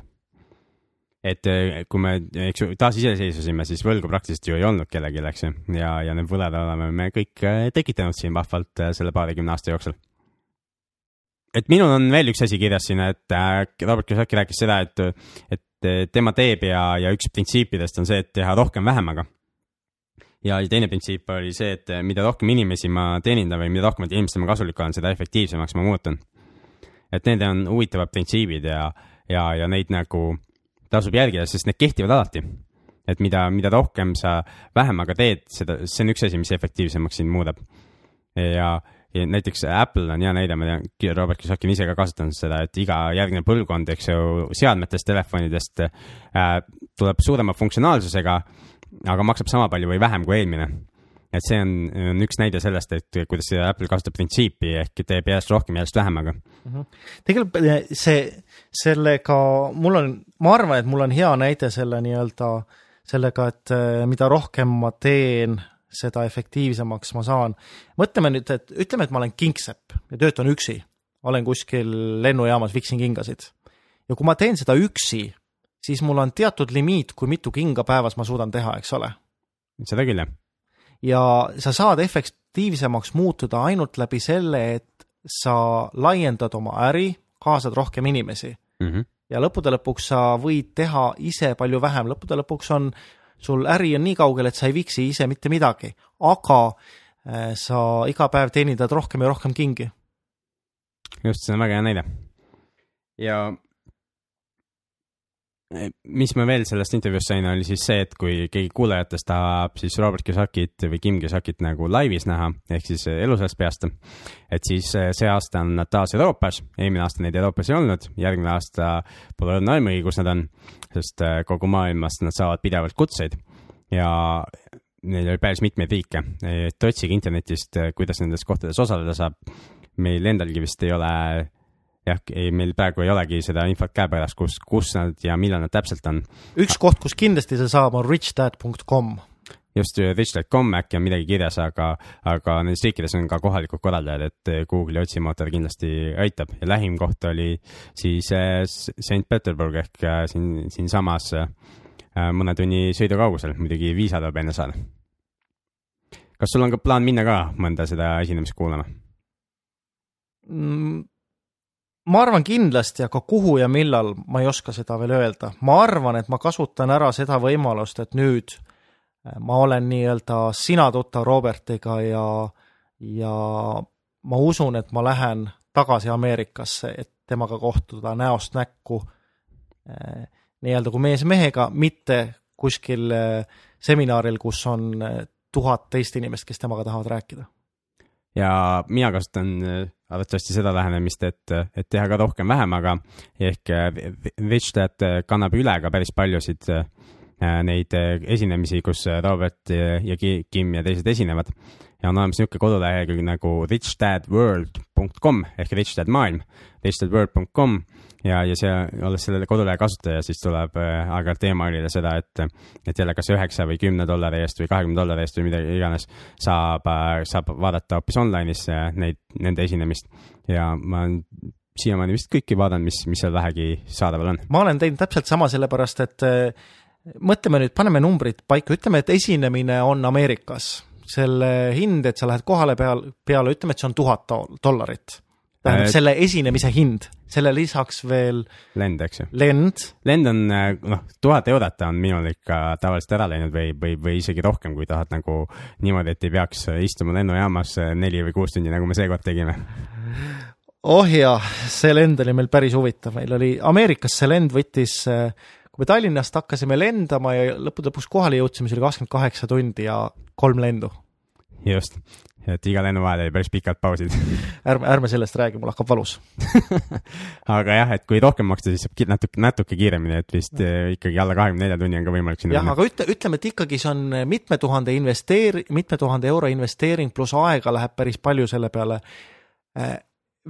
et eh, kui me, eks ju, taasiseseisvusime, siis võlgu praktiliselt ju ei olnud kellelgi, eks ju, ja, ja need võlad oleme me kõik eh, tekitanud siin vahvalt eh, selle paarikümne aasta jooksul et minul on veel üks asi kirjas siin, et Robert Kiyosaki rääkis seda, et, et tema teeb ja, ja üks printsiipidest on see, et teha rohkem vähemaga ja teine printsiip oli see, et mida rohkem inimesi ma teenindan või mida rohkem inimestele ma kasulik olen, seda efektiivsemaks ma muutun. et need on huvitavad printsiibid ja, ja, ja neid nagu tasub järgida, sest need kehtivad alati. et mida, mida rohkem sa vähemaga teed, seda, see on üks asi, mis efektiivsemaks sind muudab. ja, ja näiteks Apple on hea näide, ma tean, Robert Kiyosaki on ise ka kasutanud seda, et iga järgnev põlvkond, eks ju, seadmetest, telefonidest äh, tuleb suurema funktsionaalsusega aga maksab sama palju või vähem kui eelmine. et see on, on üks näide sellest, et kuidas Apple kasutab printsiipi ehk teeb järjest rohkem järjest vähemaga mm. -hmm. tegelikult eh, see, sellega mul on, ma arvan, et mul on hea näide selle nii-öelda sellega, et eh, mida rohkem ma teen, seda efektiivsemaks ma saan. mõtleme nüüd, et ütleme, et ma olen kingsepp ja töötan üksi, olen kuskil lennujaamas, viksin kingasid. ja kui ma teen seda üksi siis mul on teatud limiit, kui mitu kinga päevas ma suudan teha, eks ole. seda küll, jah. ja sa saad efektiivsemaks muutuda ainult läbi selle, et sa laiendad oma äri, kaasad rohkem inimesi mm. -hmm. ja lõppude lõpuks sa võid teha ise palju vähem, lõppude lõpuks on, sul äri on nii kaugel, et sa ei viksi ise mitte midagi, aga äh, sa iga päev teenindad rohkem ja rohkem kingi. just, see on väga hea näide. ja mis ma veel sellest intervjuust sain, oli siis see, et kui keegi kuulajatest tahab siis Robert Kiyosakit või Kim Kiyosakit nagu laivis näha, ehk siis elusast peast, et siis eh, see aasta on nad taas Euroopas, eelmine aasta neid Euroopas ei olnud, järgmine aasta pole õrna aimugi, kus nad on, sest eh, kogu maailmast nad saavad pidevalt kutseid ja neil oli päris mitmeid riike, et otsige internetist, eh, kuidas nendes kohtades osaleda saab. meil endalgi vist ei ole jah, ei, meil praegu ei olegi seda infot käepärast, kus, kus nad ja millal nad täpselt on. üks koht, kus kindlasti see saab, on richdad.com. just, rich.com äkki on midagi kirjas, aga, aga nendes riikides on ka kohalikud korraldajad, et Google'i otsimootor kindlasti aitab ja lähim koht oli siis äh, St Petersburg ehk äh, siin, siinsamas äh, mõne tunni sõidu kaugusel, muidugi viisa tuleb enne saada. kas sul on ka plaan minna ka mõnda seda esinemist kuulama mm,? ma arvan kindlasti, aga kuhu ja millal, ma ei oska seda veel öelda. ma arvan, et ma kasutan ära seda võimalust, et nüüd äh, ma olen nii-öelda sina tuttav Robertiga ja, ja ma usun, et ma lähen tagasi Ameerikasse, et temaga kohtuda näost näkku äh, nii-öelda kui mees mehega, mitte kuskil äh, seminaril, kus on tuhat teist inimest, kes temaga tahavad rääkida. ja mina kasutan arvatavasti seda lähenemist, et, et teha ka rohkem vähemaga ehk Richtet kannab üle ka päris paljusid äh, neid esinemisi, kus Robert ja Kim ja teised esinevad. Ja on olemas niisugune kodulehekülg nagu richdadworld.com ehk richdadmaailm, richdadworld.com ja, ja see, olles selle kodulehe kasutaja, siis tuleb äh, aeg-ajalt emailida seda, et, et jälle kas üheksa või kümne dollari eest või kahekümne dollari eest või midagi iganes saab, äh, saab vaadata hoopis online'is äh, neid, nende esinemist. Ja ma siiamaani vist kõiki vaadanud, mis, mis seal vähegi saadaval on. ma olen teinud täpselt sama, sellepärast et mõtleme nüüd, paneme numbrid paika, ütleme, et esinemine on Ameerikas. selle hind, et sa lähed kohale peal, peale, ütleme, et see on tuhat dollarit tähendab äh, selle esinemise hind, selle lisaks veel lend, eks ju. lend. lend on äh, noh, tuhat eurot on minul ikka tavaliselt ära läinud või, või, või isegi rohkem, kui tahad nagu niimoodi, et ei peaks istuma lennujaamas neli või kuus tundi, nagu me seekord tegime. oh jaa, see lend oli meil päris huvitav, meil oli Ameerikas see lend võttis kui me Tallinnast hakkasime lendama ja lõppude lõpuks kohale jõudsime, see oli kakskümmend kaheksa tundi ja kolm lendu just, et iga lennu vahel oli päris pikad pausid ärme, ärme sellest räägi, mul hakkab valus. aga jah, et kui rohkem maksta, siis saab natuke, natuke kiiremini, et vist eh, ikkagi alla kahekümne nelja tunni on ka võimalik sinna jah, aga ütle, ütleme, et ikkagi see on mitme tuhande investeeri-, mitme tuhande euro investeering pluss aega läheb päris palju selle peale.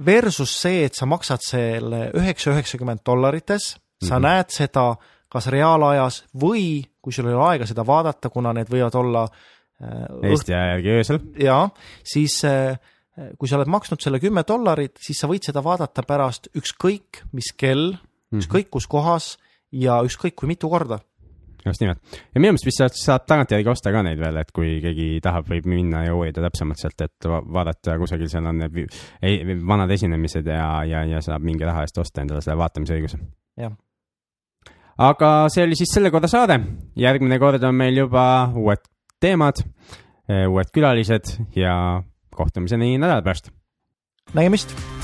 Versus see, et sa maksad selle üheksa, üheksakümmend dollarites, sa Mhm. näed seda kas reaalajas või kui sul ei ole aega seda vaadata, kuna need võivad olla äh, Eesti aja järgi öösel. ja siis äh, kui sa oled maksnud selle kümme dollarit, siis sa võid seda vaadata pärast ükskõik mis kell, Mhm. ükskõik kus kohas ja ükskõik kui mitu korda. just nimelt. ja minu meelest vist saad, saab tagantjärgi osta ka neid veel, et kui keegi tahab, võib minna ja uurida täpsemalt sealt, et va- vaadata kusagil seal on need vanad esinemised ja, ja, ja saab mingi raha eest osta endale selle vaatamisõiguse. jah, aga see oli siis selle korra saade. järgmine kord on meil juba uued teemad, uued külalised ja kohtumiseni nädala pärast. nägemist